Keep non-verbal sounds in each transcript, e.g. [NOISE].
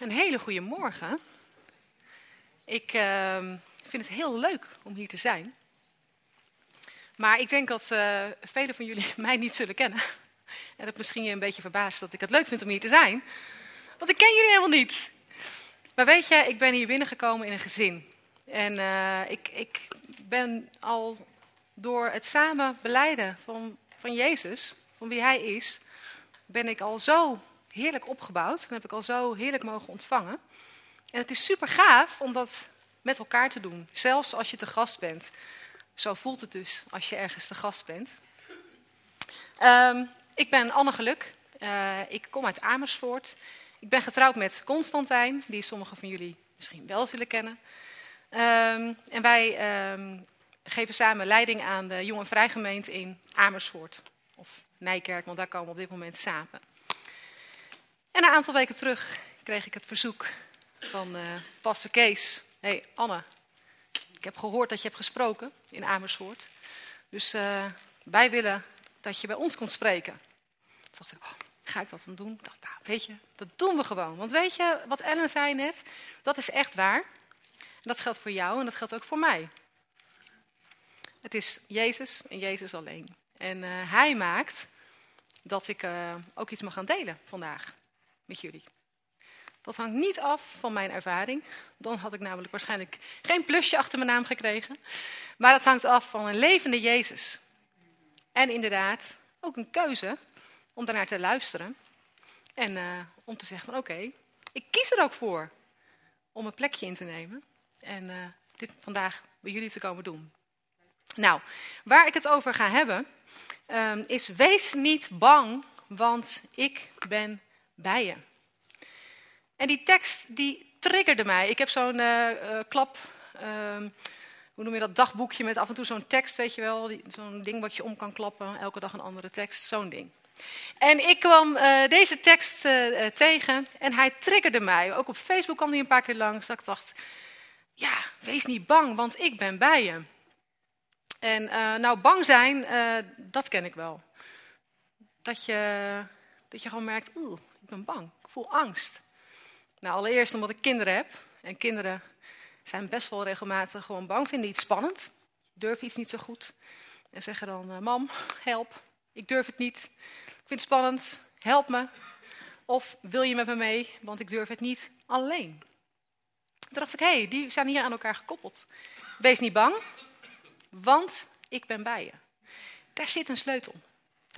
Een hele goede morgen. Ik uh, vind het heel leuk om hier te zijn. Maar ik denk dat uh, velen van jullie [LAUGHS] mij niet zullen kennen. En dat misschien je een beetje verbaast dat ik het leuk vind om hier te zijn. Want ik ken jullie helemaal niet. Maar weet je, ik ben hier binnengekomen in een gezin. En uh, ik, ik ben al door het samen beleiden van, van Jezus, van wie Hij is, ben ik al zo heerlijk opgebouwd. Dat heb ik al zo heerlijk mogen ontvangen. En het is super gaaf om dat met elkaar te doen. Zelfs als je te gast bent. Zo voelt het dus als je ergens te gast bent. Um, ik ben Anne Geluk. Uh, ik kom uit Amersfoort. Ik ben getrouwd met Constantijn, die sommigen van jullie misschien wel zullen kennen. Um, en wij um, geven samen leiding aan de Jong en Vrijgemeente in Amersfoort. Of Nijkerk, want daar komen we op dit moment samen. En een aantal weken terug kreeg ik het verzoek van uh, pastor Kees. Hé hey, Anne, ik heb gehoord dat je hebt gesproken in Amersfoort. Dus uh, wij willen dat je bij ons komt spreken. Toen dacht ik, oh, ga ik dat dan doen? Dacht, nou, weet je, dat doen we gewoon. Want weet je, wat Ellen zei net, dat is echt waar. En dat geldt voor jou en dat geldt ook voor mij. Het is Jezus en Jezus alleen. En uh, hij maakt dat ik ook iets mag gaan delen vandaag jullie. Dat hangt niet af van mijn ervaring. Dan had ik namelijk waarschijnlijk geen plusje achter mijn naam gekregen. Maar het hangt af van een levende Jezus. En inderdaad ook een keuze om daarnaar te luisteren. En uh, om te zeggen van oké, ik kies er ook voor om een plekje in te nemen. En uh, dit vandaag bij jullie te komen doen. Nou, waar ik het over ga hebben, um, is wees niet bang, want ik ben bij. En die tekst die triggerde mij. Ik heb zo'n uh, uh, klap, um, hoe noem je dat, dagboekje met af en toe zo'n tekst, weet je wel. Zo'n ding wat je om kan klappen, elke dag een andere tekst, zo'n ding. En ik kwam uh, deze tekst tegen en hij triggerde mij. Ook op Facebook kwam hij een paar keer langs, dat ik dacht, ja, wees niet bang, want ik ben bij je. En nou, bang zijn, dat ken ik wel. Dat je, dat je gewoon merkt, oeh, ik ben bang, ik voel angst. Nou, allereerst omdat ik kinderen heb. En kinderen zijn best wel regelmatig gewoon bang, vinden iets spannend. Durven iets niet zo goed. En zeggen dan, uh, mam, help, ik durf het niet. Ik vind het spannend, help me. Of wil je met me mee, want ik durf het niet alleen. Toen dacht ik, hé, hey, die zijn hier aan elkaar gekoppeld. Wees niet bang, want ik ben bij je. Daar zit een sleutel.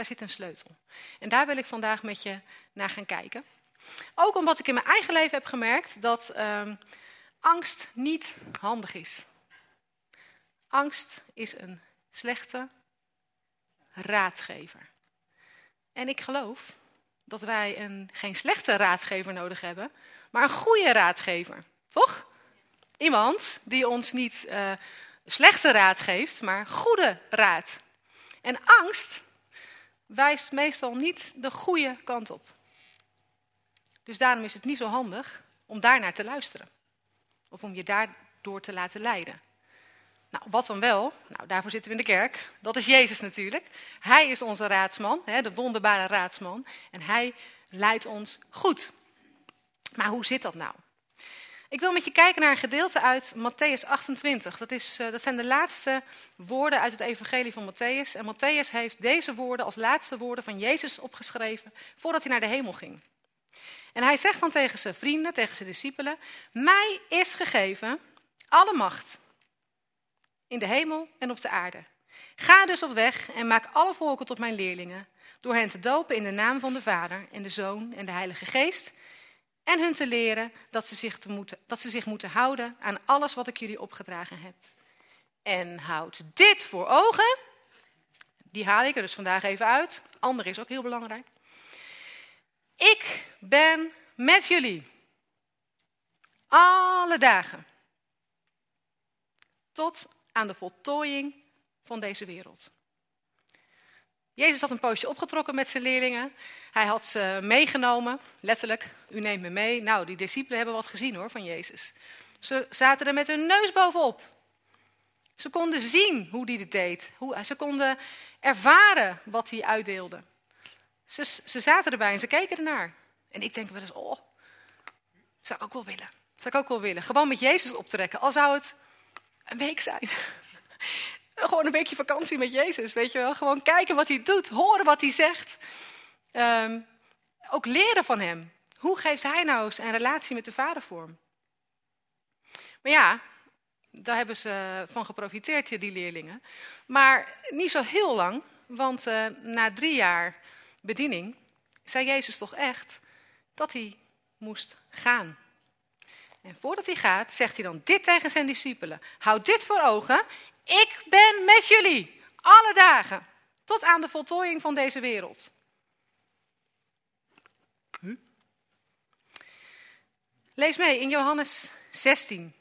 Daar zit een sleutel. En daar wil ik vandaag met je naar gaan kijken. Ook omdat ik in mijn eigen leven heb gemerkt dat uh, angst niet handig is. Angst is een slechte raadgever. En ik geloof dat wij een, geen slechte raadgever nodig hebben, maar een goede raadgever. Toch? Iemand die ons niet uh, slechte raad geeft, maar goede raad. En angst wijst meestal niet de goede kant op. Dus daarom is het niet zo handig om daarnaar te luisteren. Of om je daardoor te laten leiden. Nou, wat dan wel? Nou, daarvoor zitten we in de kerk. Dat is Jezus natuurlijk. Hij is onze raadsman, hè, de wonderbare raadsman. En hij leidt ons goed. Maar hoe zit dat nou? Ik wil met je kijken naar een gedeelte uit Matthäus 28. Dat, is, uh, dat zijn de laatste woorden uit het evangelie van Matthäus. En Matthäus heeft deze woorden als laatste woorden van Jezus opgeschreven voordat hij naar de hemel ging. En hij zegt dan tegen zijn vrienden, tegen zijn discipelen: Mij is gegeven alle macht in de hemel en op de aarde. Ga dus op weg en maak alle volken tot mijn leerlingen, door hen te dopen in de naam van de Vader en de Zoon en de Heilige Geest, en hun te leren dat ze zich, te moeten, dat ze zich moeten houden aan alles wat ik jullie opgedragen heb. En houd dit voor ogen. Die haal ik er dus vandaag even uit. Andere is ook heel belangrijk. Ik ben met jullie. Alle dagen. Tot aan de voltooiing van deze wereld. Jezus had een poosje opgetrokken met zijn leerlingen. Hij had ze meegenomen, letterlijk. U neemt me mee. Nou, die discipelen hebben wat gezien hoor van Jezus. Ze zaten er met hun neus bovenop. Ze konden zien hoe hij dit deed. Hoe, ze konden ervaren wat hij uitdeelde. Ze, ze zaten erbij en ze keken ernaar. En ik denk wel eens, oh, Zou ik ook wel willen. Zou ik ook wel willen. Gewoon met Jezus optrekken. Al zou het een week zijn. [LAUGHS] Gewoon een weekje vakantie met Jezus, weet je wel. Gewoon kijken wat hij doet, horen wat hij zegt. Ehm, ook leren van hem. Hoe geeft hij nou zijn relatie met de vader vorm? Maar ja, daar hebben ze van geprofiteerd, die leerlingen. Maar niet zo heel lang, want uh, na drie jaar bediening zei Jezus toch echt dat hij moest gaan. En voordat hij gaat, zegt hij dan dit tegen zijn discipelen. Houd dit voor ogen. Ik ben met jullie alle dagen tot aan de voltooiing van deze wereld. Lees mee in Johannes 16.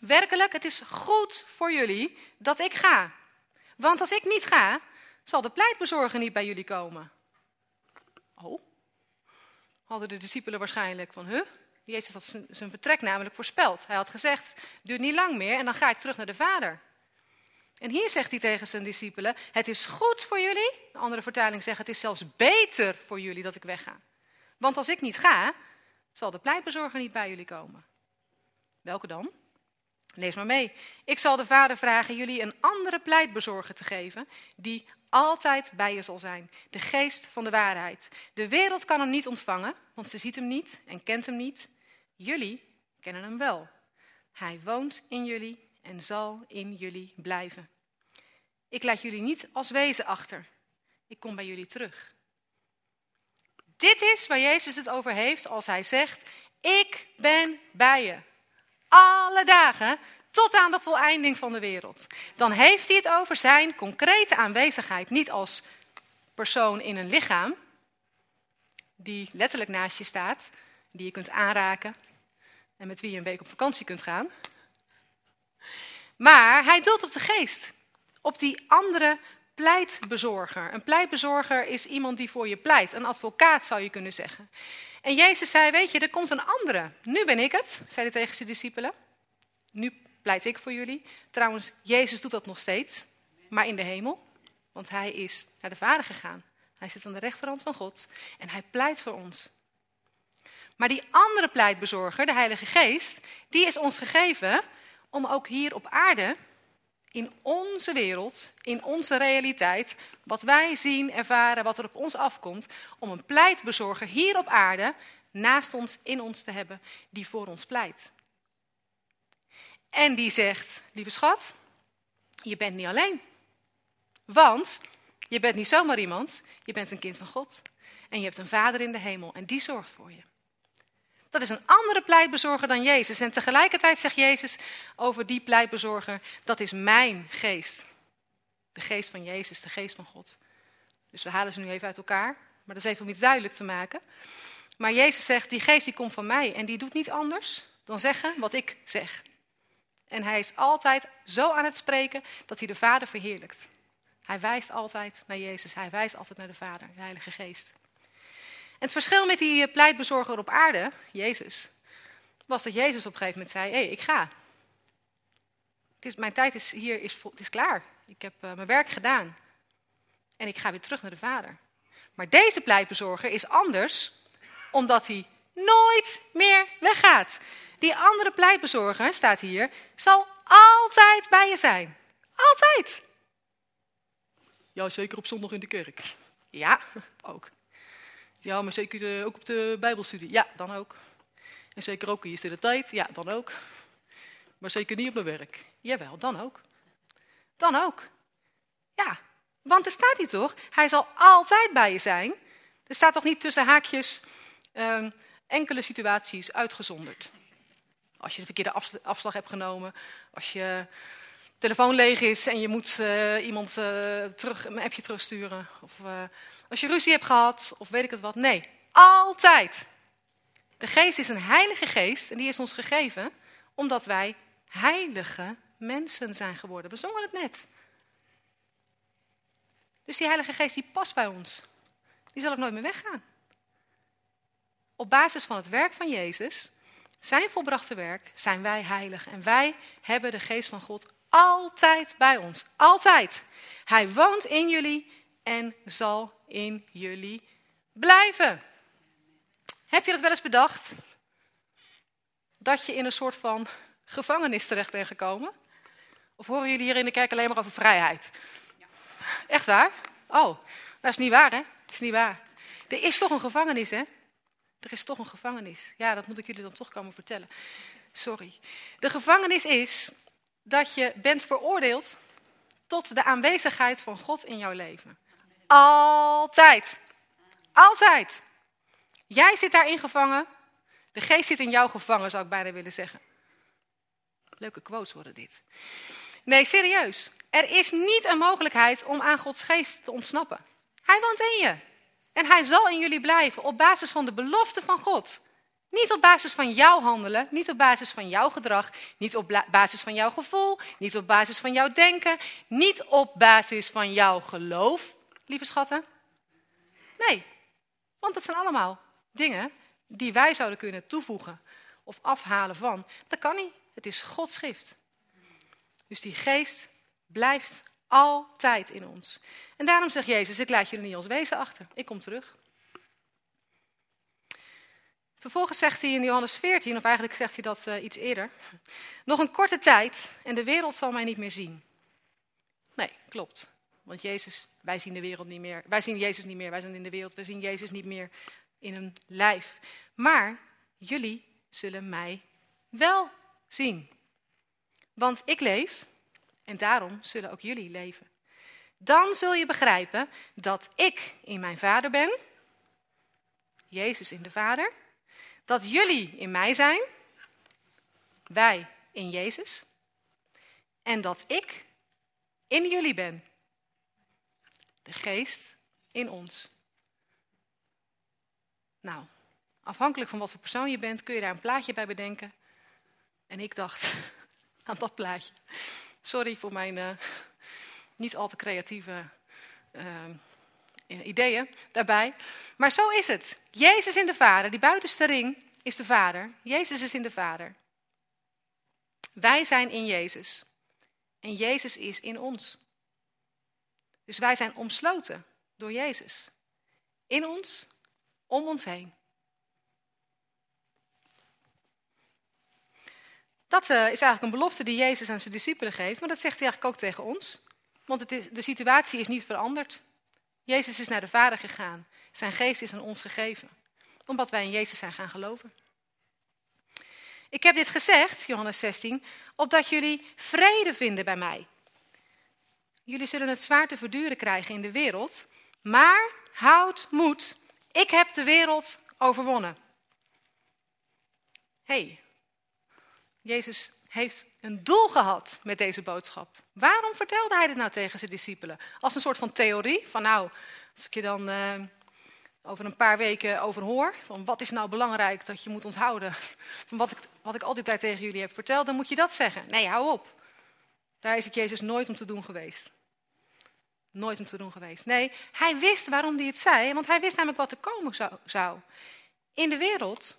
Werkelijk, het is goed voor jullie dat ik ga. Want als ik niet ga, zal de pleitbezorger niet bij jullie komen. Oh, hadden de discipelen waarschijnlijk van, huh? Jezus had zijn vertrek namelijk voorspeld. Hij had gezegd, duurt niet lang meer en dan ga ik terug naar de Vader. En hier zegt hij tegen zijn discipelen, het is goed voor jullie. De andere vertaling zegt, het is zelfs beter voor jullie dat ik wegga. Want als ik niet ga, zal de pleitbezorger niet bij jullie komen. Welke dan? Lees maar mee. Ik zal de Vader vragen jullie een andere pleitbezorger te geven, die altijd bij je zal zijn. De geest van de waarheid. De wereld kan hem niet ontvangen, want ze ziet hem niet en kent hem niet. Jullie kennen hem wel. Hij woont in jullie en zal in jullie blijven. Ik laat jullie niet als wezen achter. Ik kom bij jullie terug. Dit is waar Jezus het over heeft als hij zegt: Ik ben bij je. Alle dagen tot aan de voleinding van de wereld. Dan heeft hij het over zijn concrete aanwezigheid. Niet als persoon in een lichaam, die letterlijk naast je staat, die je kunt aanraken en met wie je een week op vakantie kunt gaan. Maar hij doelt op de geest, op die andere pleitbezorger. Een pleitbezorger is iemand die voor je pleit, een advocaat zou je kunnen zeggen. En Jezus zei, weet je, er komt een andere. Nu ben ik het, zei hij tegen zijn discipelen. Nu pleit ik voor jullie. Trouwens, Jezus doet dat nog steeds, maar in de hemel. Want hij is naar de Vader gegaan. Hij zit aan de rechterhand van God en hij pleit voor ons. Maar die andere pleitbezorger, de Heilige Geest, die is ons gegeven om ook hier op aarde, in onze wereld, in onze realiteit, wat wij zien, ervaren, wat er op ons afkomt, om een pleitbezorger hier op aarde naast ons, in ons te hebben, die voor ons pleit. En die zegt, lieve schat, je bent niet alleen. Want je bent niet zomaar iemand, je bent een kind van God. En je hebt een vader in de hemel en die zorgt voor je. Dat is een andere pleitbezorger dan Jezus. En tegelijkertijd zegt Jezus over die pleitbezorger, dat is mijn geest. De geest van Jezus, de geest van God. Dus we halen ze nu even uit elkaar, maar dat is even om iets duidelijk te maken. Maar Jezus zegt, die geest die komt van mij en die doet niet anders dan zeggen wat ik zeg. En hij is altijd zo aan het spreken dat hij de Vader verheerlijkt. Hij wijst altijd naar Jezus, hij wijst altijd naar de Vader, de Heilige Geest. Het verschil met die pleitbezorger op aarde, Jezus, was dat Jezus op een gegeven moment zei, hé, hey, ik ga. Het is, mijn tijd is hier is, het is klaar. Ik heb uh, mijn werk gedaan. En ik ga weer terug naar de Vader. Maar deze pleitbezorger is anders, omdat hij nooit meer weggaat. Die andere pleitbezorger, staat hier, zal altijd bij je zijn. Altijd. Ja, zeker op zondag in de kerk. Ja, ook. Ja, maar zeker ook op de Bijbelstudie. Ja, dan ook. En zeker ook in je stille tijd. Ja, dan ook. Maar zeker niet op mijn werk. Jawel, dan ook. Dan ook. Ja, want er staat hier toch, hij zal altijd bij je zijn. Er staat toch niet tussen haakjes uh, enkele situaties uitgezonderd. Als je de verkeerde afslag hebt genomen, als je telefoon leeg is en je moet uh, iemand uh, terug, een appje terugsturen. Of uh, als je ruzie hebt gehad, of weet ik het wat. Nee, altijd. De geest is een heilige geest en die is ons gegeven omdat wij heilige mensen zijn geworden. We zongen het net. Dus die heilige geest die past bij ons. Die zal ook nooit meer weggaan. Op basis van het werk van Jezus zijn volbrachte werk zijn wij heilig. En wij hebben de geest van God altijd bij ons. Altijd. Hij woont in jullie en zal in jullie blijven. Heb je dat wel eens bedacht? dat je in een soort van gevangenis terecht bent gekomen? Of horen jullie hier in de kerk alleen maar over vrijheid? Echt waar? Oh, dat is niet waar, hè? Dat is niet waar. Er is toch een gevangenis, hè? Er is toch een gevangenis. Ja, dat moet ik jullie dan toch komen vertellen. Sorry. De gevangenis is dat je bent veroordeeld tot de aanwezigheid van God in jouw leven. Altijd. Altijd. Jij zit daarin gevangen. De geest zit in jou gevangen, zou ik bijna willen zeggen. Leuke quotes worden dit. Nee, serieus. Er is niet een mogelijkheid om aan Gods geest te ontsnappen. Hij woont in je. En hij zal in jullie blijven op basis van de belofte van God. Niet op basis van jouw handelen, niet op basis van jouw gedrag, niet op basis van jouw gevoel, niet op basis van jouw denken, niet op basis van jouw geloof, lieve schatten. Nee, want dat zijn allemaal dingen die wij zouden kunnen toevoegen of afhalen van. Dat kan niet. Het is Gods schrift. Dus die geest blijft altijd in ons. En daarom zegt Jezus, ik laat jullie niet als wezen achter. Ik kom terug. Vervolgens zegt hij in Johannes 14, of eigenlijk zegt hij dat uh, iets eerder. Nog een korte tijd en de wereld zal mij niet meer zien. Nee, klopt. Want Jezus, wij zien de wereld niet meer. Wij zien Jezus niet meer. Wij zijn in de wereld. We zien Jezus niet meer in een lijf. Maar jullie zullen mij wel zien. Want ik leef en daarom zullen ook jullie leven. Dan zul je begrijpen dat ik in mijn Vader ben, Jezus in de Vader, dat jullie in mij zijn, wij in Jezus, en dat ik in jullie ben, de Geest in ons. Nou, afhankelijk van wat voor persoon je bent, kun je daar een plaatje bij bedenken. En ik dacht [LAUGHS] aan dat plaatje. Sorry voor mijn uh, niet al te creatieve uh, ideeën daarbij. Maar zo is het. Jezus in de Vader, die buitenste ring is de Vader. Jezus is in de Vader. Wij zijn in Jezus. En Jezus is in ons. Dus wij zijn omsloten door Jezus. In ons, om ons heen. Dat uh, is eigenlijk een belofte die Jezus aan zijn discipelen geeft, maar dat zegt hij eigenlijk ook tegen ons. Want het de situatie is niet veranderd. Jezus is naar de Vader gegaan. Zijn geest is aan ons gegeven. Omdat wij in Jezus zijn gaan geloven. Ik heb dit gezegd, Johannes 16, opdat jullie vrede vinden bij mij. Jullie zullen het zwaar te verduren krijgen in de wereld, maar houd moed. Ik heb de wereld overwonnen. hey, Jezus heeft een doel gehad met deze boodschap. Waarom vertelde hij dit nou tegen zijn discipelen? Als een soort van theorie, van nou, als ik je dan uh, over een paar weken over hoor, van wat is nou belangrijk dat je moet onthouden, [LAUGHS] van wat ik, wat ik al die tijd tegen jullie heb verteld, dan moet je dat zeggen. Nee, hou op. Daar is het Jezus nooit om te doen geweest. Nooit om te doen geweest. Nee, hij wist waarom hij het zei, want hij wist namelijk wat er komen zou. In de wereld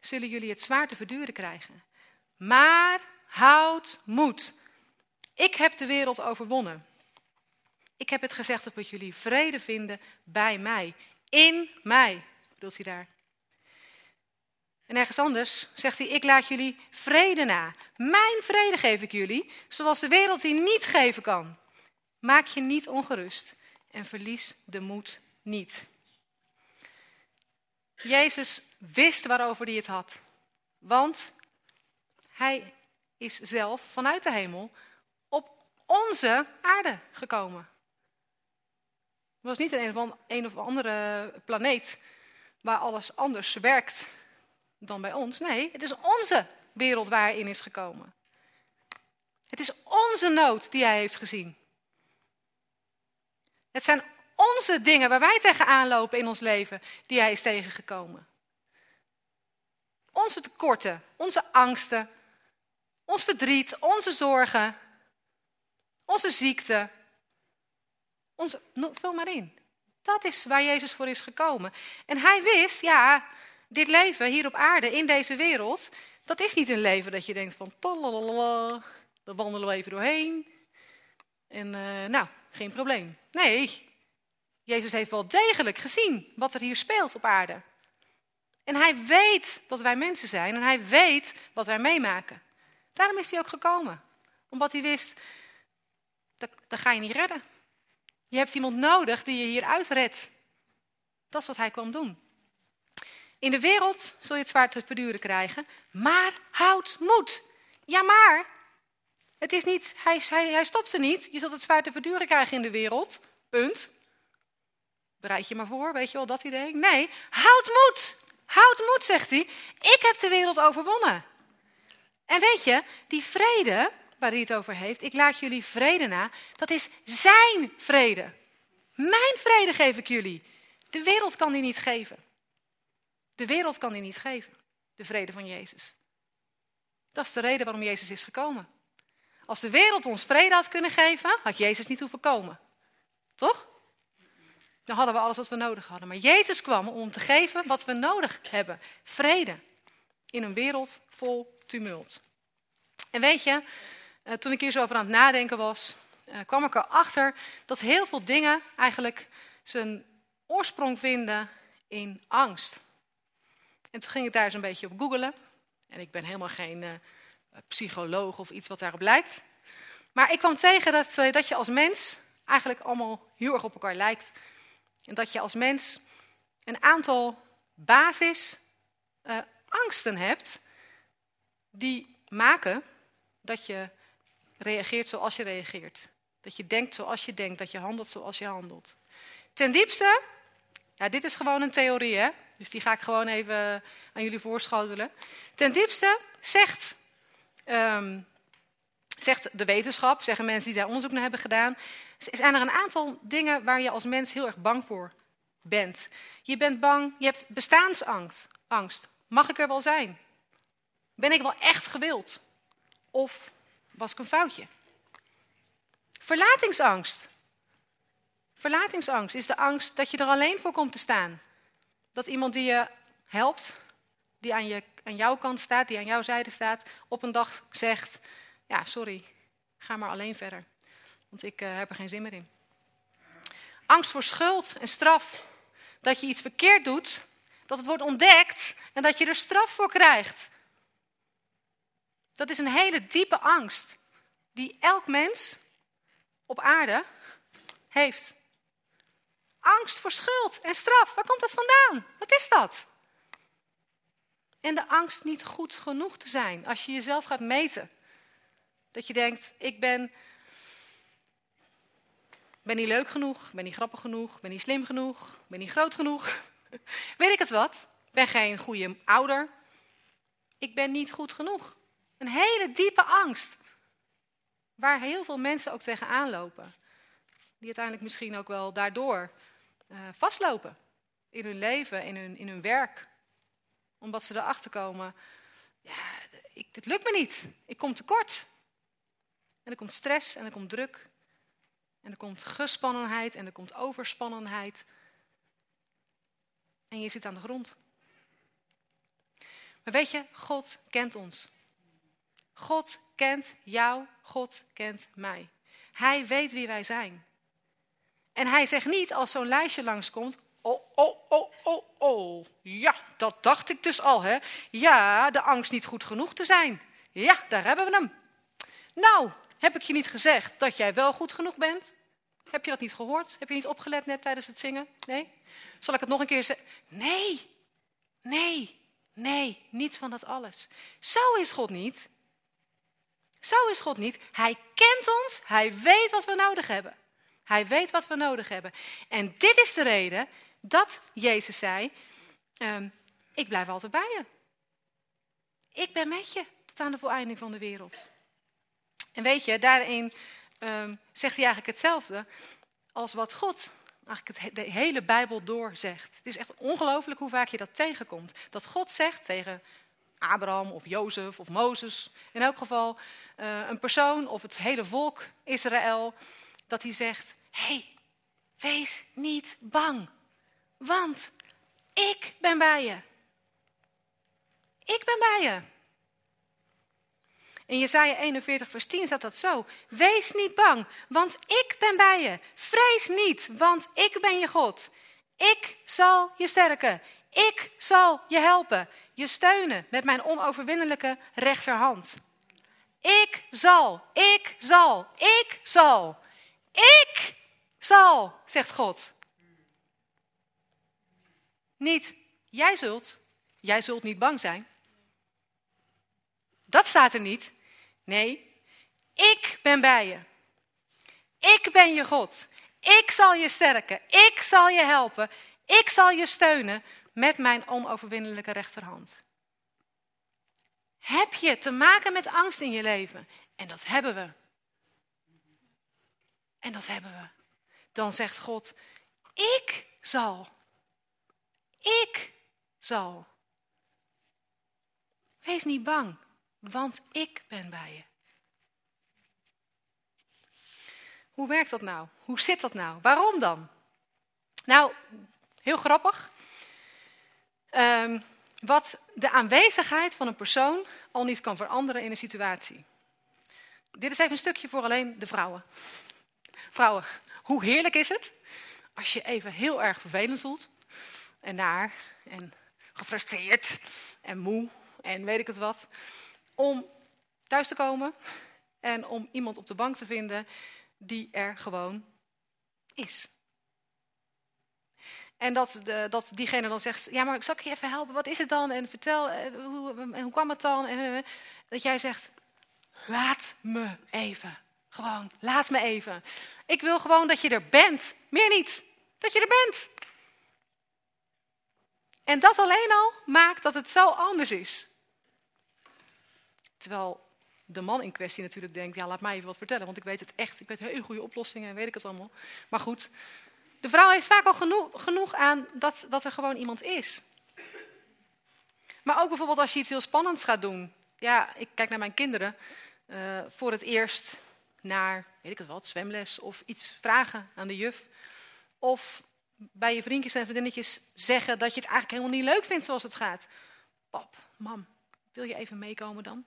zullen jullie het zwaar te verduren krijgen. Maar houd moed. Ik heb de wereld overwonnen. Ik heb het gezegd dat jullie vrede vinden bij mij. In mij, bedoelt hij daar. En ergens anders zegt hij, ik laat jullie vrede na. Mijn vrede geef ik jullie, zoals de wereld die niet geven kan. Maak je niet ongerust en verlies de moed niet. Jezus wist waarover hij het had. Want hij is zelf vanuit de hemel op onze aarde gekomen. Het was niet een, of andere planeet waar alles anders werkt dan bij ons. Nee, het is onze wereld waar hij in is gekomen. Het is onze nood die hij heeft gezien. Het zijn onze dingen waar wij tegenaan lopen in ons leven die hij is tegengekomen. Onze tekorten, onze angsten, ons verdriet, onze zorgen, onze ziekte. Onze, vul maar in. Dat is waar Jezus voor is gekomen. En hij wist, ja, dit leven hier op aarde, in deze wereld, dat is niet een leven dat je denkt van, daar wandelen we even doorheen. En uh, nou, geen probleem. Nee, Jezus heeft wel degelijk gezien wat er hier speelt op aarde. En hij weet dat wij mensen zijn en hij weet wat wij meemaken. Daarom is hij ook gekomen. Omdat hij wist, dat, dat ga je niet redden. Je hebt iemand nodig die je hieruit redt. Dat is wat hij kwam doen. In de wereld zul je het zwaar te verduren krijgen, maar houd moed. Ja, maar het is niet, hij, hij, hij stopt er niet. Je zult het zwaar te verduren krijgen in de wereld. Punt. Bereid je maar voor, weet je wel, dat idee? Nee, houd moed. Houd moed, zegt hij. Ik heb de wereld overwonnen. En weet je, die vrede waar hij het over heeft, ik laat jullie vrede na, dat is zijn vrede. Mijn vrede geef ik jullie. De wereld kan die niet geven. De wereld kan die niet geven, de vrede van Jezus. Dat is de reden waarom Jezus is gekomen. Als de wereld ons vrede had kunnen geven, had Jezus niet hoeven komen. Toch? Dan hadden we alles wat we nodig hadden. Maar Jezus kwam om te geven wat we nodig hebben: vrede in een wereld vol tumult. En weet je, eh, toen ik hier zo over aan het nadenken was, eh, kwam ik erachter dat heel veel dingen eigenlijk zijn oorsprong vinden in angst. En toen ging ik daar eens een beetje op googelen. En ik ben helemaal geen uh, psycholoog of iets wat daarop lijkt. Maar ik kwam tegen dat, dat je als mens eigenlijk allemaal heel erg op elkaar lijkt. En dat je als mens een aantal basis angsten hebt die maken dat je reageert zoals je reageert. Dat je denkt zoals je denkt, dat je handelt zoals je handelt. Ten diepste, ja, dit is gewoon een theorie, hè? dus die ga ik gewoon even aan jullie voorschotelen. Ten diepste zegt, um, zegt de wetenschap, zeggen mensen die daar onderzoek naar hebben gedaan, zijn er een aantal dingen waar je als mens heel erg bang voor bent. Je bent bang, je hebt bestaansangst. Angst. Mag ik er wel zijn? Ben ik wel echt gewild? Of was ik een foutje? Verlatingsangst. Verlatingsangst is de angst dat je er alleen voor komt te staan. Dat iemand die je helpt, die aan, je, aan jouw kant staat, die aan jouw zijde staat, op een dag zegt: Ja, sorry, ga maar alleen verder. Want ik uh, heb er geen zin meer in. Angst voor schuld en straf. Dat je iets verkeerd doet, dat het wordt ontdekt en dat je er straf voor krijgt. Dat is een hele diepe angst die elk mens op aarde heeft. Angst voor schuld en straf. Waar komt dat vandaan? Wat is dat? En de angst niet goed genoeg te zijn. Als je jezelf gaat meten. Dat je denkt, ik ben, ben niet leuk genoeg, ben niet grappig genoeg, ben niet slim genoeg, ben niet groot genoeg. [LAUGHS] Weet ik het wat? Ik ben geen goede ouder. Ik ben niet goed genoeg. Een hele diepe angst. Waar heel veel mensen ook tegenaan lopen. Die uiteindelijk misschien ook wel daardoor uh, vastlopen. In hun leven, in hun, in hun werk. Omdat ze erachter komen, ja, ik, dit lukt me niet. Ik kom tekort. En er komt stress en er komt druk. En er komt gespannenheid en er komt overspannenheid. En je zit aan de grond. Maar weet je, God kent ons. God kent jou, God kent mij. Hij weet wie wij zijn. En hij zegt niet als zo'n lijstje langskomt, oh, oh, oh, oh, oh. Ja, dat dacht ik dus al, hè. Ja, de angst niet goed genoeg te zijn. Ja, daar hebben we hem. Nou, heb ik je niet gezegd dat jij wel goed genoeg bent? Heb je dat niet gehoord? Heb je niet opgelet net tijdens het zingen? Nee? Zal ik het nog een keer zeggen? Nee, nee, nee, niets van dat alles. Zo is God niet. Zo is God niet. Hij kent ons, hij weet wat we nodig hebben. Hij weet wat we nodig hebben. En dit is de reden dat Jezus zei, ehm, ik blijf altijd bij je. Ik ben met je tot aan de voleinding van de wereld. En weet je, daarin um, zegt hij eigenlijk hetzelfde als wat God eigenlijk de hele Bijbel doorzegt. Het is echt ongelooflijk hoe vaak je dat tegenkomt. Dat God zegt tegen Abraham of Jozef of Mozes, in elk geval uh, een persoon of het hele volk Israël, dat hij zegt, hey, wees niet bang, want ik ben bij je. Ik ben bij je. In Jesaja 41, vers 10 staat dat zo. Wees niet bang, want ik ben bij je. Vrees niet, want ik ben je God. Ik zal je sterken. Ik zal je helpen, je steunen met mijn onoverwinnelijke rechterhand. Ik zal, ik zal, ik zal, ik zal, zegt God. Niet, jij zult, jij zult niet bang zijn. Dat staat er niet. Nee, ik ben bij je. Ik ben je God. Ik zal je sterken. Ik zal je helpen. Ik zal je steunen met mijn onoverwinnelijke rechterhand. Heb je te maken met angst in je leven? En dat hebben we. En dat hebben we. Dan zegt God, ik zal. Ik zal. Wees niet bang, want ik ben bij je. Hoe werkt dat nou? Hoe zit dat nou? Waarom dan? Nou, heel grappig. Um, wat de aanwezigheid van een persoon al niet kan veranderen in een situatie. Dit is even een stukje voor alleen de vrouwen. Vrouwen, hoe heerlijk is het als je even heel erg vervelend voelt en naar en gefrustreerd en moe en weet ik het wat, om thuis te komen en om iemand op de bank te vinden die er gewoon is. En dat, de, dat diegene dan zegt, ja maar zal ik je even helpen, wat is het dan? En vertel, eh, hoe, hoe kwam het dan? En, eh, dat jij zegt, laat me even. Gewoon, laat me even. Ik wil gewoon dat je er bent, meer niet. Dat je er bent. En dat alleen al maakt dat het zo anders is. Terwijl de man in kwestie natuurlijk denkt, ja laat mij even wat vertellen, want ik weet het echt. Ik weet hele goede oplossingen en weet ik het allemaal. Maar goed, de vrouw heeft vaak al genoeg, genoeg aan dat, dat er gewoon iemand is. Maar ook bijvoorbeeld als je iets heel spannends gaat doen. Ja, ik kijk naar mijn kinderen. Uh, voor het eerst naar, weet ik het wat, zwemles of iets vragen aan de juf. Of bij je vriendjes en vriendinnetjes zeggen dat je het eigenlijk helemaal niet leuk vindt zoals het gaat. Pap, mam, wil je even meekomen dan?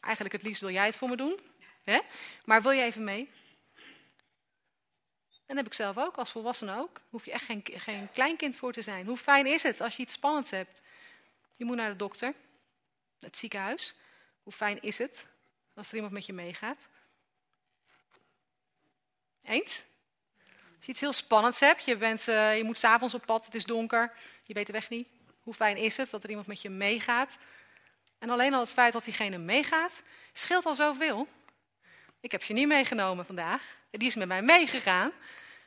Eigenlijk het liefst wil jij het voor me doen. Hè? Maar wil je even mee? En dat heb ik zelf ook, als volwassene ook. Hoef je echt geen, geen kleinkind voor te zijn. Hoe fijn is het als je iets spannends hebt? Je moet naar de dokter, het ziekenhuis. Hoe fijn is het als er iemand met je meegaat? Eens? Als je iets heel spannends hebt, je, bent, uh, je moet s'avonds op pad, het is donker, je weet de weg niet. Hoe fijn is het dat er iemand met je meegaat? En alleen al het feit dat diegene meegaat, scheelt al zoveel. Ik heb je niet meegenomen vandaag. Die is met mij meegegaan.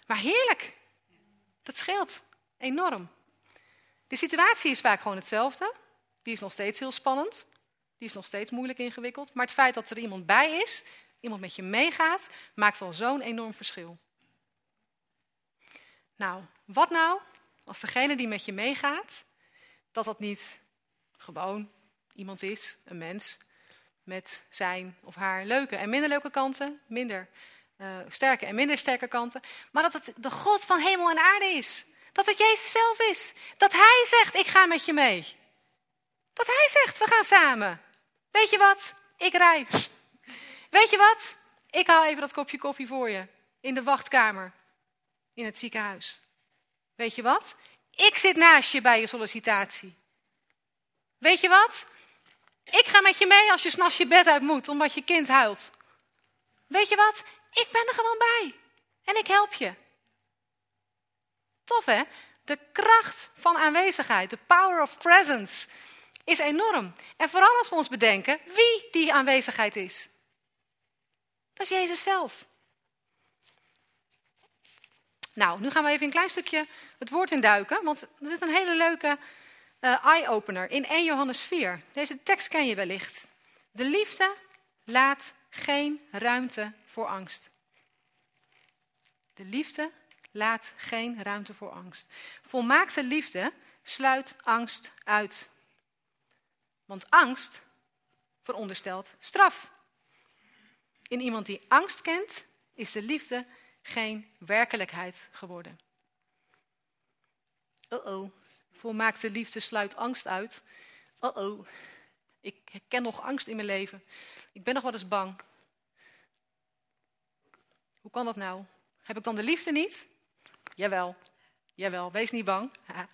Maar heerlijk. Dat scheelt enorm. De situatie is vaak gewoon hetzelfde. Die is nog steeds heel spannend. Die is nog steeds moeilijk ingewikkeld. Maar het feit dat er iemand bij is, iemand met je meegaat, maakt al zo'n enorm verschil. Nou, wat nou als degene die met je meegaat, dat dat niet gewoon iemand is, een mens, met zijn of haar leuke en minder leuke kanten, minder uh, sterke en minder sterke kanten, maar dat het de God van hemel en aarde is. Dat het Jezus zelf is. Dat Hij zegt, ik ga met je mee. Dat Hij zegt, we gaan samen. Weet je wat? Ik rij. Weet je wat? Ik haal even dat kopje koffie voor je. In de wachtkamer. In het ziekenhuis. Weet je wat? Ik zit naast je bij je sollicitatie. Weet je wat? Ik ga met je mee als je s'nachts je bed uit moet omdat je kind huilt. Weet je wat? Ik ben er gewoon bij. En ik help je. Tof hè? De kracht van aanwezigheid, de power of presence, is enorm. En vooral als we ons bedenken wie die aanwezigheid is. Dat is Jezus zelf. Nou, nu gaan we even een klein stukje het woord induiken, want er zit een hele leuke uh, eye-opener in 1 Johannes 4. Deze tekst ken je wellicht. De liefde laat geen ruimte voor angst. De liefde laat geen ruimte voor angst. Volmaakte liefde sluit angst uit. Want angst veronderstelt straf. In iemand die angst kent, is de liefde geen werkelijkheid geworden. Oh oh, volmaakte liefde sluit angst uit. Oh oh, ik ken nog angst in mijn leven. Ik ben nog wel eens bang. Hoe kan dat nou? Heb ik dan de liefde niet? Jawel, Jawel, wees niet bang. [LAUGHS]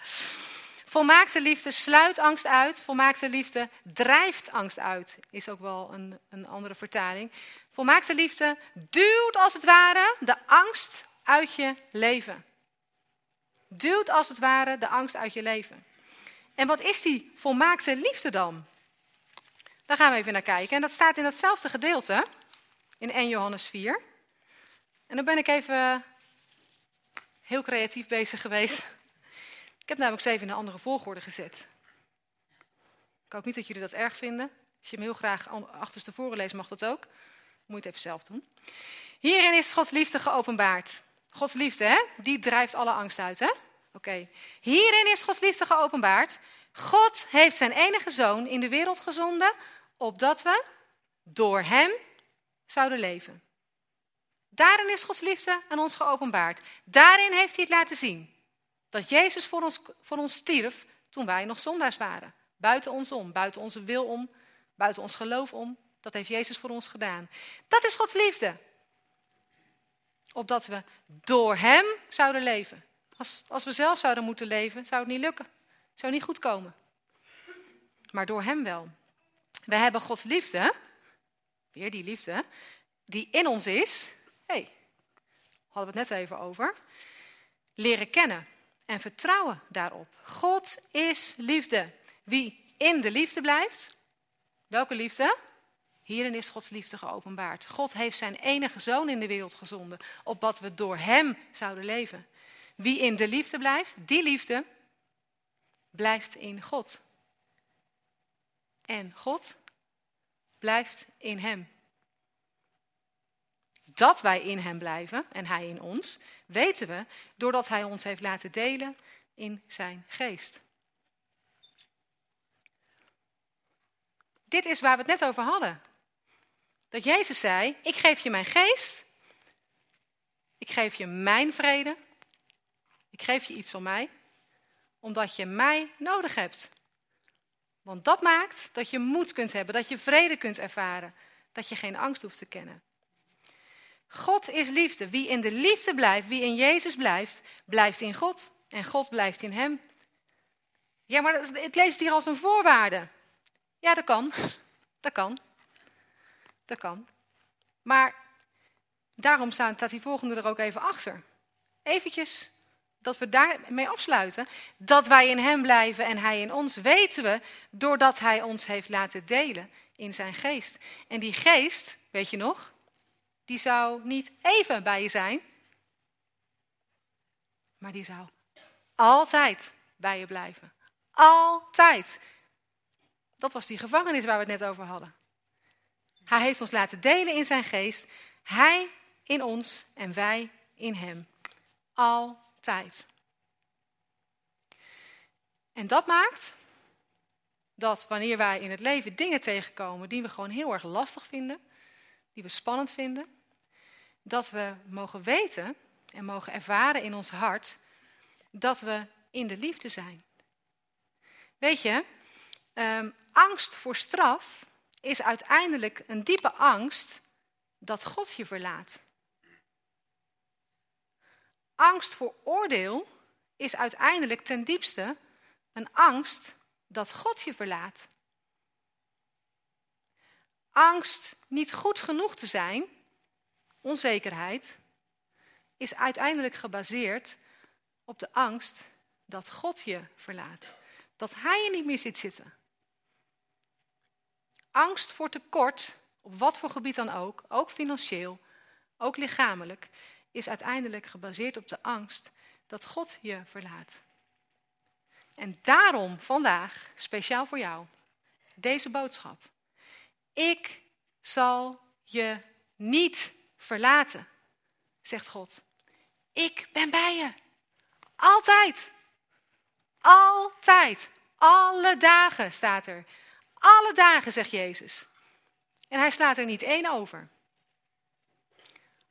Volmaakte liefde sluit angst uit. Volmaakte liefde drijft angst uit. Is ook wel een, een andere vertaling. Volmaakte liefde duwt als het ware de angst uit je leven. Duwt als het ware de angst uit je leven. En wat is die volmaakte liefde dan? Daar gaan we even naar kijken. En dat staat in datzelfde gedeelte, in 1 Johannes 4. En dan ben ik even heel creatief bezig geweest. Ik heb namelijk ze even in een andere volgorde gezet. Ik hoop niet dat jullie dat erg vinden. Als je hem heel graag achterstevoren leest, mag dat ook. Moet je het even zelf doen. Hierin is Gods liefde geopenbaard. Gods liefde, hè? Die drijft alle angst uit, hè? Oké. Hierin is Gods liefde geopenbaard. God heeft zijn enige zoon in de wereld gezonden, opdat we door hem zouden leven. Daarin is Gods liefde aan ons geopenbaard. Daarin heeft hij het laten zien. Dat Jezus voor ons, voor ons stierf toen wij nog zondaars waren. Buiten ons om, buiten onze wil om, buiten ons geloof om. Dat heeft Jezus voor ons gedaan. Dat is Gods liefde. Opdat we door Hem zouden leven. Als, als we zelf zouden moeten leven, zou het niet lukken. Zou niet goed komen. Maar door Hem wel. We hebben Gods liefde, weer die liefde, die in ons is. Hey, hadden we het net even over. Leren kennen en vertrouwen daarop. God is liefde. Wie in de liefde blijft, welke liefde? Hierin is Gods liefde geopenbaard. God heeft zijn enige zoon in de wereld gezonden, opdat we door hem zouden leven. Wie in de liefde blijft, die liefde blijft in God. En God blijft in hem. Dat wij in hem blijven en hij in ons, weten we doordat hij ons heeft laten delen in zijn geest. Dit is waar we het net over hadden. Dat Jezus zei: Ik geef je mijn geest. Ik geef je mijn vrede. Ik geef je iets van mij. Omdat je mij nodig hebt. Want dat maakt dat je moed kunt hebben, dat je vrede kunt ervaren, dat je geen angst hoeft te kennen. God is liefde. Wie in de liefde blijft, wie in Jezus blijft, blijft in God. En God blijft in hem. Ja, maar het leest hier als een voorwaarde. Ja, dat kan. [LAUGHS] Dat kan. Dat kan. Maar daarom staat die volgende er ook even achter. Eventjes dat we daarmee afsluiten. Dat wij in hem blijven en hij in ons, weten we doordat hij ons heeft laten delen in zijn geest. En die geest, weet je nog, die zou niet even bij je zijn, maar die zou altijd bij je blijven. Altijd. Dat was die gevangenis waar we het net over hadden. Hij heeft ons laten delen in zijn geest. Hij in ons en wij in hem. Altijd. En dat maakt dat wanneer wij in het leven dingen tegenkomen die we gewoon heel erg lastig vinden, die we spannend vinden, dat we mogen weten en mogen ervaren in ons hart dat we in de liefde zijn. Weet je, um, angst voor straf is uiteindelijk een diepe angst dat God je verlaat. Angst voor oordeel is uiteindelijk ten diepste een angst dat God je verlaat. Angst niet goed genoeg te zijn, onzekerheid, is uiteindelijk gebaseerd op de angst dat God je verlaat. Dat Hij je niet meer ziet zitten. Angst voor tekort, op wat voor gebied dan ook, ook financieel, ook lichamelijk, is uiteindelijk gebaseerd op de angst dat God je verlaat. En daarom vandaag, speciaal voor jou, deze boodschap. Ik zal je niet verlaten, zegt God. Ik ben bij je. Altijd. Altijd. Alle dagen staat er. Alle dagen, zegt Jezus. En hij slaat er niet één over.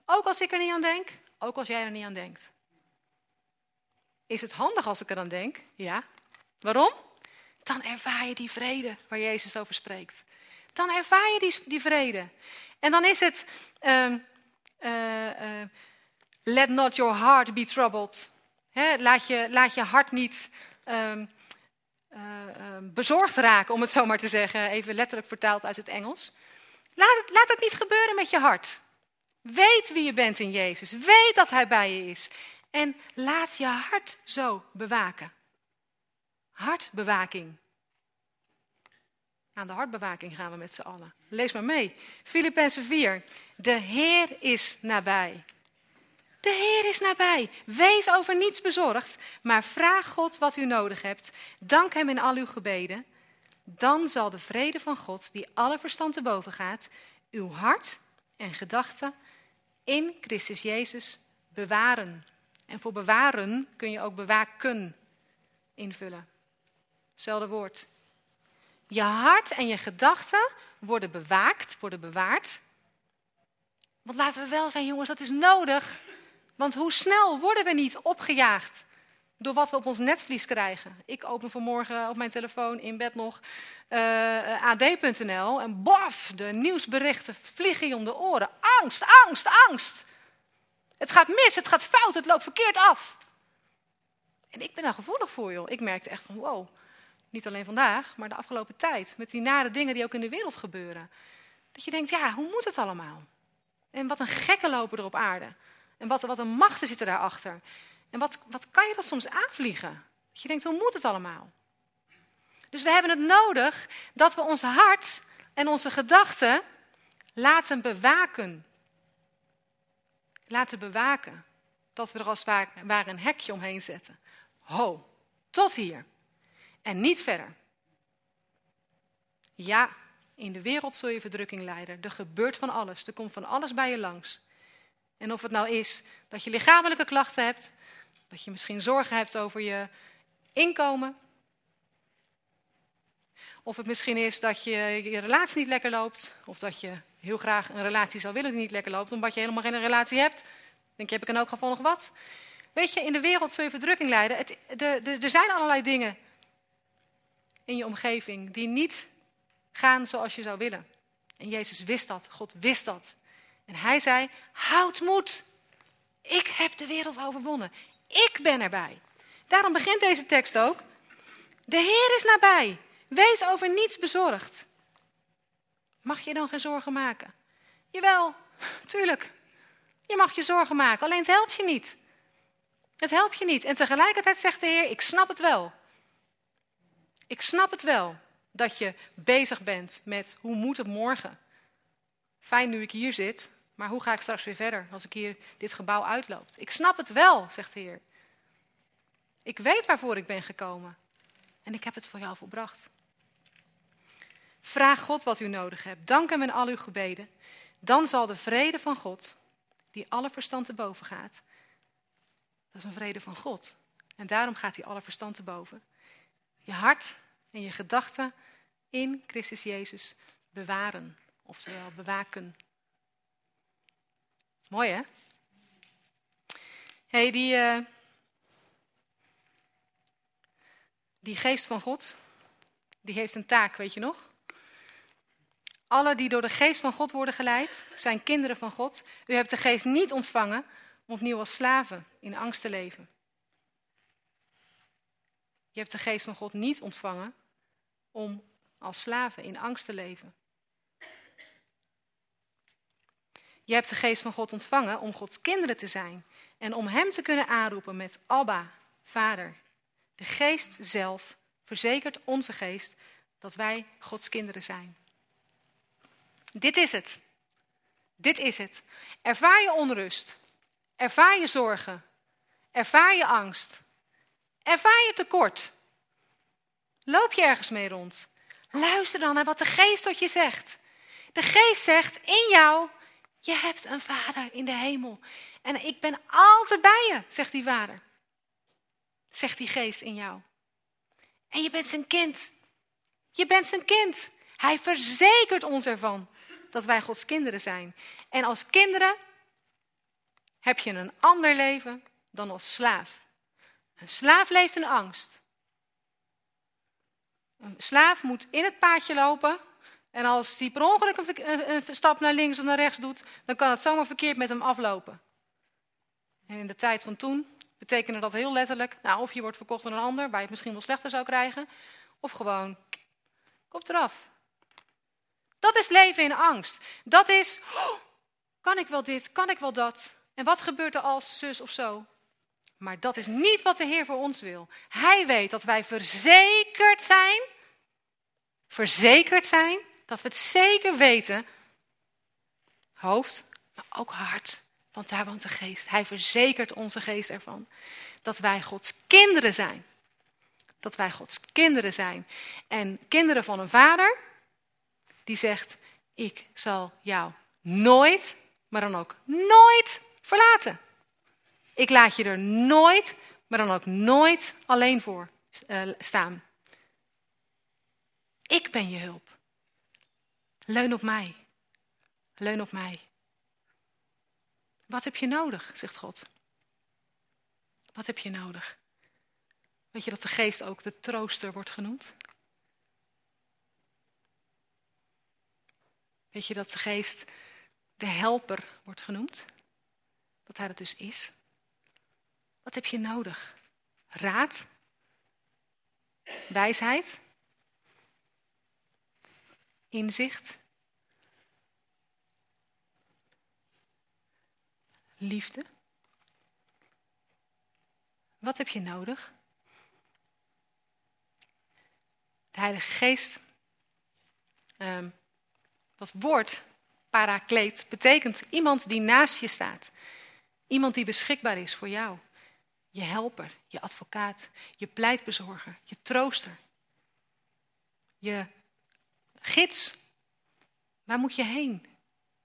Ook als ik er niet aan denk, ook als jij er niet aan denkt. Is het handig als ik er aan denk? Ja. Waarom? Dan ervaar je die vrede waar Jezus over spreekt. Dan ervaar je die, die vrede. En dan is het, uh, uh, let not your heart be troubled. laat, je, laat je hart niet ehm, bezorgd raken, om het zo maar te zeggen, even letterlijk vertaald uit het Engels. Laat het, laat het niet gebeuren met je hart. Weet wie je bent in Jezus. Weet dat Hij bij je is. En laat je hart zo bewaken. Hartbewaking. Aan de hartbewaking gaan we met z'n allen. Lees maar mee. Filippenzen 4. De Heer is nabij. De Heer is nabij. Wees over niets bezorgd, maar vraag God wat u nodig hebt. Dank Hem in al uw gebeden. Dan zal de vrede van God, die alle verstand te boven gaat, uw hart en gedachten in Christus Jezus bewaren. En voor bewaren kun je ook bewaken invullen. Hetzelfde woord. Je hart en je gedachten worden bewaakt, worden bewaard. Want laten we wel zijn, jongens, dat is nodig. Want hoe snel worden we niet opgejaagd door wat we op ons netvlies krijgen? Ik open vanmorgen op mijn telefoon in bed nog eh, ad.nl en bof, de nieuwsberichten vliegen je om de oren. Angst, angst, angst. Het gaat mis, het gaat fout, het loopt verkeerd af. En ik ben daar gevoelig voor, joh. Ik merkte echt van, wow, niet alleen vandaag, maar de afgelopen tijd. Met die nare dingen die ook in de wereld gebeuren. Dat je denkt, ja, hoe moet het allemaal? En wat een gekken lopen er op aarde. En wat, wat een machten zitten daarachter. En wat, wat kan je dat soms aanvliegen? Dat je denkt, hoe moet het allemaal? Dus we hebben het nodig dat we ons hart en onze gedachten laten bewaken. Laten bewaken. Dat we er als ware een hekje omheen zetten. Ho, tot hier. En niet verder. Ja, in de wereld zul je verdrukking lijden. Er gebeurt van alles. Er komt van alles bij je langs. En of het nou is dat je lichamelijke klachten hebt, dat je misschien zorgen hebt over je inkomen. Of het misschien is dat je je relatie niet lekker loopt. Of dat je heel graag een relatie zou willen die niet lekker loopt, omdat je helemaal geen relatie hebt. Denk je, heb ik in ook geval nog wat? Weet je, in de wereld zul je verdrukking lijden. Het, de, de, er zijn allerlei dingen in je omgeving die niet gaan zoals je zou willen. En Jezus wist dat, God wist dat. En hij zei: Houd moed. Ik heb de wereld overwonnen. Ik ben erbij. Daarom begint deze tekst ook. De Heer is nabij. Wees over niets bezorgd. Mag je dan geen zorgen maken? Jawel, tuurlijk. Je mag je zorgen maken, alleen het helpt je niet. Het helpt je niet. En tegelijkertijd zegt de Heer: Ik snap het wel. Ik snap het wel dat je bezig bent met hoe moet het morgen. Fijn nu ik hier zit, maar hoe ga ik straks weer verder als ik hier dit gebouw uitloop? Ik snap het wel, zegt de Heer. Ik weet waarvoor ik ben gekomen. En ik heb het voor jou volbracht. Vraag God wat u nodig hebt. Dank hem in al uw gebeden. Dan zal de vrede van God, die alle verstand te boven gaat. Dat is een vrede van God. En daarom gaat hij alle verstand te boven. Je hart en je gedachten in Christus Jezus bewaren. Oftewel bewaken. Mooi hè? hey, die, uh, die geest van God, die heeft een taak, weet je nog? Alle die door de geest van God worden geleid, zijn kinderen van God. U hebt de geest niet ontvangen om opnieuw als slaven in angst te leven. Je hebt de geest van God niet ontvangen om als slaven in angst te leven. Je hebt de geest van God ontvangen om Gods kinderen te zijn en om Hem te kunnen aanroepen met Abba, Vader. De geest zelf verzekert onze geest dat wij Gods kinderen zijn. Dit is het. Dit is het. Ervaar je onrust. Ervaar je zorgen. Ervaar je angst. Ervaar je tekort. Loop je ergens mee rond. Luister dan naar wat de geest tot je zegt. De geest zegt in jou je hebt een vader in de hemel. En ik ben altijd bij je, zegt die vader. Zegt die geest in jou. En je bent zijn kind. Je bent zijn kind. Hij verzekert ons ervan dat wij Gods kinderen zijn. En als kinderen heb je een ander leven dan als slaaf. Een slaaf leeft in angst. Een slaaf moet in het paadje lopen en als hij per ongeluk een, stap naar links of naar rechts doet, dan kan het zomaar verkeerd met hem aflopen. En in de tijd van toen betekende dat heel letterlijk, nou, of je wordt verkocht door een ander, waar je het misschien wel slechter zou krijgen, of gewoon, kop eraf. Dat is leven in angst. Dat is, oh, kan ik wel dit, kan ik wel dat? En wat gebeurt er als zus of zo? Maar dat is niet wat de Heer voor ons wil. Hij weet dat wij verzekerd zijn, verzekerd zijn, dat we het zeker weten, hoofd, maar ook hart, want daar woont de geest. Hij verzekert onze geest ervan dat wij Gods kinderen zijn. Dat wij Gods kinderen zijn. En kinderen van een vader die zegt, ik zal jou nooit, maar dan ook nooit verlaten. Ik laat je er nooit, maar dan ook nooit alleen voor uh, staan. Ik ben je hulp. Leun op mij. Leun op mij. Wat heb je nodig, zegt God. Wat heb je nodig? Weet je dat de geest ook de trooster wordt genoemd? Weet je dat de geest de helper wordt genoemd? Dat hij dat dus is. Wat heb je nodig? Raad? Wijsheid? Inzicht? Liefde? Wat heb je nodig? De Heilige Geest, dat woord parakleet, betekent iemand die naast je staat. Iemand die beschikbaar is voor jou. Je helper, je advocaat, je pleitbezorger, je trooster. Je gids. Waar moet je heen?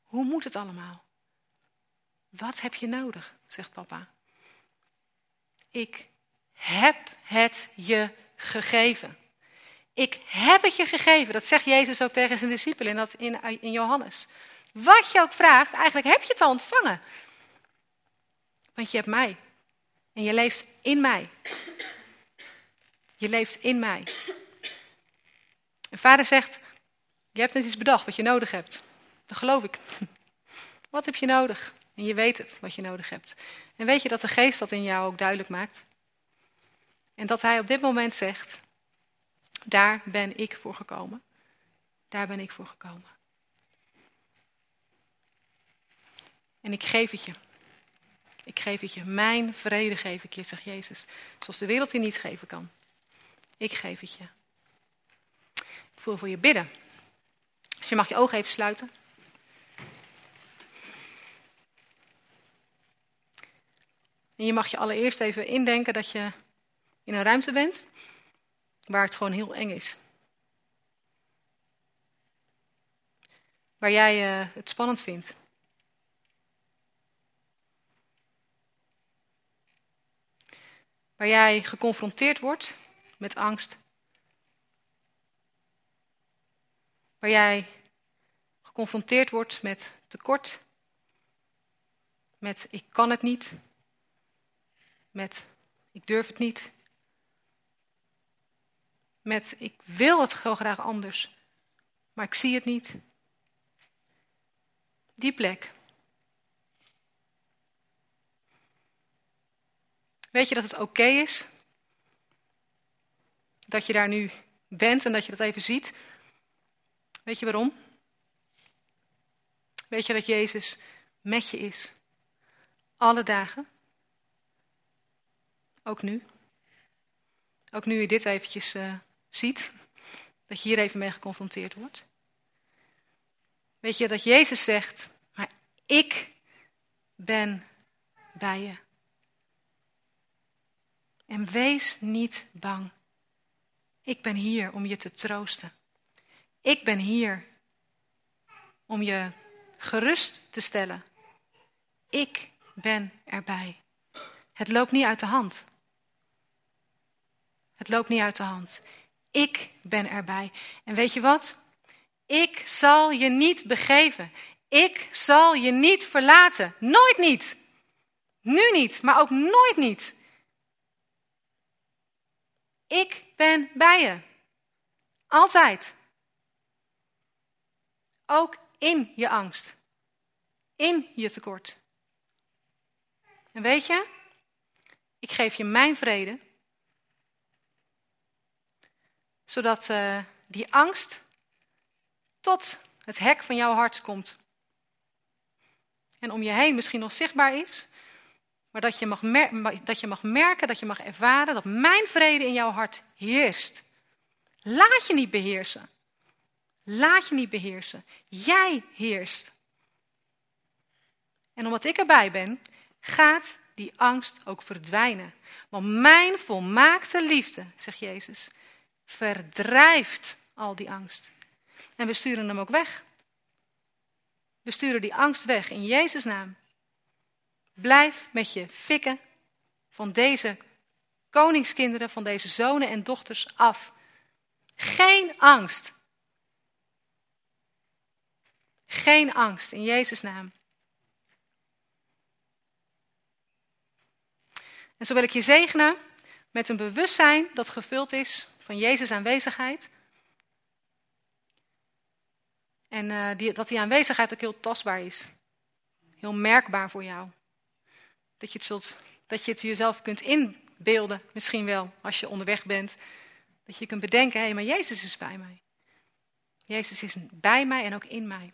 Hoe moet het allemaal? Wat heb je nodig, zegt papa. Ik heb het je gegeven. Ik heb het je gegeven. Dat zegt Jezus ook tegen zijn discipelen in, dat, in, in Johannes. Wat je ook vraagt, eigenlijk heb je het al ontvangen. Want je hebt mij. En je leeft in mij. Je leeft in mij. En vader zegt, je hebt net iets bedacht wat je nodig hebt. Dat geloof ik. [LAUGHS] Wat heb je nodig? En je weet het, wat je nodig hebt. En weet je dat de geest dat in jou ook duidelijk maakt? En dat hij op dit moment zegt, daar ben ik voor gekomen. Daar ben ik voor gekomen. En ik geef het je. Ik geef het je. Mijn vrede geef ik je, zegt Jezus. Zoals de wereld je niet geven kan. Ik geef het je. Ik voel voor je bidden. Dus je mag je ogen even sluiten. En je mag je allereerst even indenken dat je in een ruimte bent waar het gewoon heel eng is. Waar jij uh, het spannend vindt. Waar jij geconfronteerd wordt met angst. Waar jij geconfronteerd wordt met tekort. Met ik kan het niet. Met ik durf het niet. Met ik wil het zo graag anders, maar ik zie het niet. Die plek. Weet je dat het oké is? Dat je daar nu bent en dat je dat even ziet? Weet je waarom? Weet je dat Jezus met je is? Alle dagen? Ook nu? Ook nu je dit eventjes uh, ziet, dat je hier even mee geconfronteerd wordt. Weet je dat Jezus zegt, maar ik ben bij je. En wees niet bang. Ik ben hier om je te troosten. Ik ben hier om je gerust te stellen. Ik ben erbij. Het loopt niet uit de hand. Het loopt niet uit de hand. Ik ben erbij. En weet je wat? Ik zal je niet begeven. Ik zal je niet verlaten. Nooit niet. Nu niet, maar ook nooit niet. Ik ben bij je. Altijd. Ook in je angst. In je tekort. En weet je, Ik geef je mijn vrede. Zodat uh, die angst tot het hek van jouw hart komt. En om je heen misschien nog zichtbaar is. Maar dat je, mag dat je mag merken, dat je mag ervaren dat mijn vrede in jouw hart heerst. Laat je niet beheersen. Laat je niet beheersen. Jij heerst. En omdat ik erbij ben, gaat die angst ook verdwijnen. Want mijn volmaakte liefde, zegt Jezus, verdrijft al die angst. En we sturen hem ook weg. We sturen die angst weg in Jezus' naam. Blijf met je fikken van deze koningskinderen, van deze zonen en dochters af. Geen angst. Geen angst in Jezus' naam. En zo wil ik je zegenen met een bewustzijn dat gevuld is van Jezus' aanwezigheid. En uh, die, dat die aanwezigheid ook heel tastbaar is. Heel merkbaar voor jou. Dat je het, zult, dat je het jezelf kunt inbeelden, misschien wel, als je onderweg bent. Dat je kunt bedenken, hé, hey, maar Jezus is bij mij. Jezus is bij mij en ook in mij.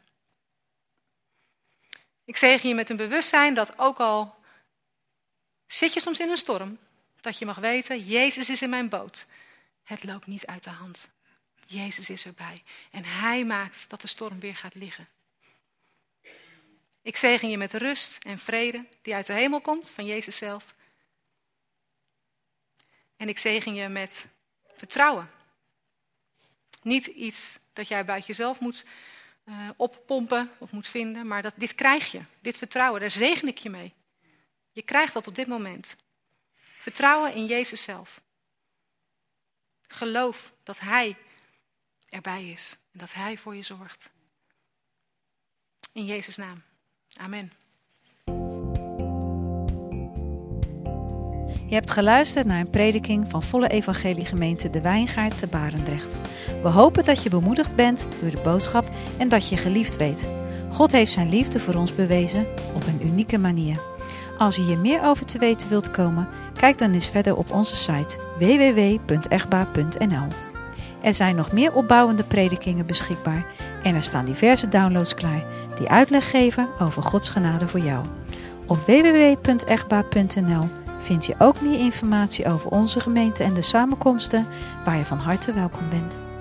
Ik zegen je met een bewustzijn dat ook al zit je soms in een storm, dat je mag weten, Jezus is in mijn boot. Het loopt niet uit de hand. Jezus is erbij. En Hij maakt dat de storm weer gaat liggen. Ik zegen je met rust en vrede die uit de hemel komt, van Jezus zelf. En ik zegen je met vertrouwen. Niet iets dat jij buiten jezelf moet uh, oppompen of moet vinden, maar dat, dit krijg je. Dit vertrouwen, daar zegen ik je mee. Je krijgt dat op dit moment. Vertrouwen in Jezus zelf. Geloof dat Hij erbij is en dat Hij voor je zorgt. In Jezus' naam. Amen. Je hebt geluisterd naar een prediking van Volle Evangelie Gemeente De Wijngaard te Barendrecht. We hopen dat je bemoedigd bent door de boodschap en dat je geliefd weet. God heeft zijn liefde voor ons bewezen op een unieke manier. Als je hier meer over te weten wilt komen, kijk dan eens verder op onze site www.echtbaar.nl. Er zijn nog meer opbouwende predikingen beschikbaar en er staan diverse downloads klaar die uitleg geven over Gods genade voor jou. Op www.echtbaar.nl vind je ook meer informatie over onze gemeente en de samenkomsten waar je van harte welkom bent.